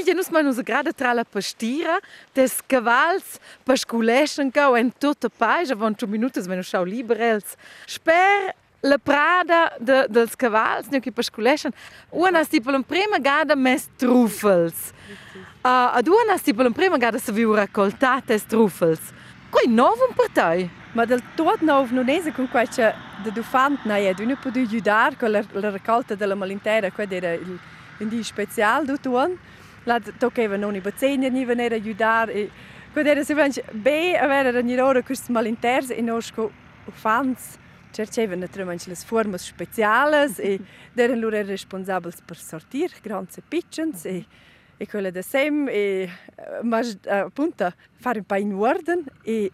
Silvia, nus mai nus grada tra la pastira, des cavals pasculeschen cau en tutta paisa, von tu minutos wenn schau liberels. Sper la prada de, dels cavals, ne che pasculeschen. Una sti per la prima gada mes truffels. Uh, ad una sti per la prima gada se viu raccoltate truffels. Quei novum per te? Ma del tot nou non è con qualche de dufant na è d'una potu aiutare con la, la raccolta della malintera, quella era il in di special du tuon. La toccava non i bazzegni ni venire aiutare e quella era se vanci be avere ogni ora questi malinters e nosco fans. Cercevano naturalmente le forme speciali e erano loro responsabili per sortire grandi e piccoli e e quella da sem e ma appunto fare un po' in ordine e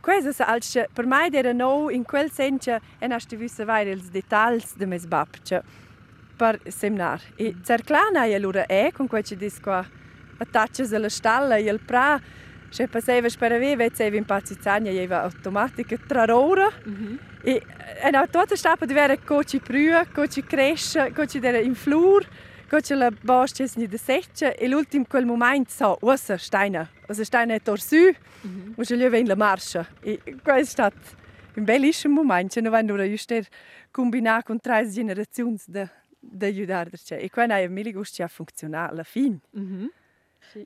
questo als per me era no in quel senso e non sti visse vai els dettagli de mes babcia per semnar e cerclana e allora è con quel ci dis qua attaccias alla stalla e il pra se passava per avere se in pazizzania e aveva automatica tra ora mm -hmm. e e no tutta stappa di avere coci prua coci cresce coci dere in flur coci la boscia ni de seccia e l'ultimo quel momento so ossa steina ossa steina è torsu mm -hmm. e gli ven la marcia e questo è stato un bellissimo momento non vanno ora giusto combinare con tre generazioni de de aiutare e quando è mille gusti a funzionare alla fine mm -hmm.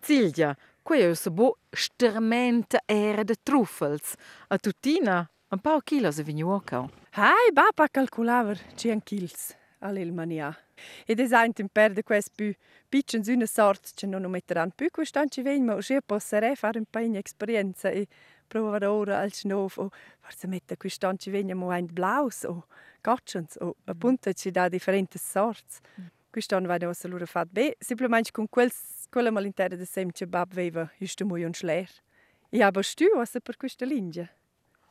Silvia, Quei è un bo stermente era de truffels. A tutina, un paar kilos e vigno ocao. Hai, bapa calculaver 100 kils all'Elmania. Ed esempio perde quest più piccins una sorta che non metteranno più quest'anci vegn, ma io posso fare un po' di esperienza e provare ora al snow o forse mette quest'anci vegn mo ein blaus o cotchens o appunto ci dà differenti sorti. Mm. Quest'anno va nostra loro fat be, semplicemente con quel quella malintera de sem che bab veva just mo un schler. E aber stu was per questa linea.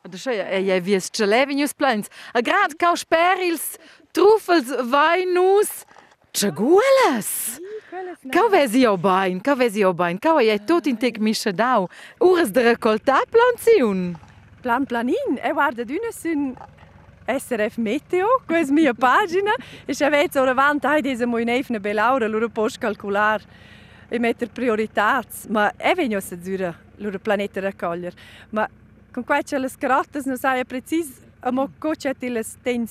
Da schei e je vies chelevinius plans. A grad cau sperils truffels vainus Chaguelas! Cau vesi o bain, cau vesi o bain, cau e tot in tec mischa dau. Ures de recoltar planziun. Plan planin, e guarda d'una sun SRF Meteo, questa mia pagina, e se avete ora avanti, hai dese mo in efne belaura, loro post calcular e mettere priorità, ma è venuto a dire loro pianeta raccogliere. Ma con queste le carotte non sai preciso a mo coce ti le sten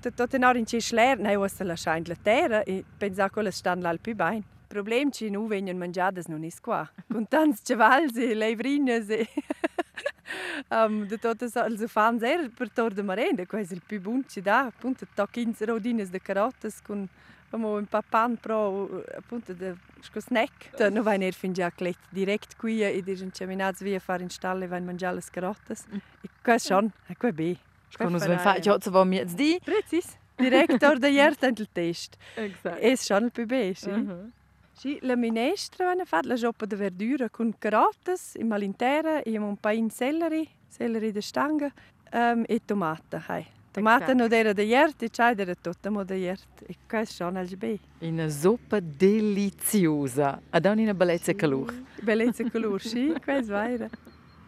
su, tutto in ora in ci schler, nei was la schein la terra e pensa che le stanno là più bene. Il problema è che non vengono mangiate non è qua. Con tanti cavalli e levrine e um, de totes els fans er per tor de merenda, questo è il più buon ci dà, appunto, tocchins rodines de carotes con Amo un papan pro appunto de sco snack. Da no vai ner fin già clet direct qui e dir un ceminaz via far in stalle vain mangiare le carotes. E qua schon, e qua be. Sco nos ven fa jo zo mi di. Precis. Director de jert en il test. Exact. Es schon il più be, sì. Uh -huh. Sì, la minestra vanno fat la zoppa de verdura con carotes, in malintera, e un pain celery, celery de stanga, um, e tomata, hai. Tomata non era da ieri, e c'è era tutta mo da ieri. E questo è il bene. Una zuppa deliziosa. Ad ogni una bellezza calore. Bellezza calore, sì, questo è vero.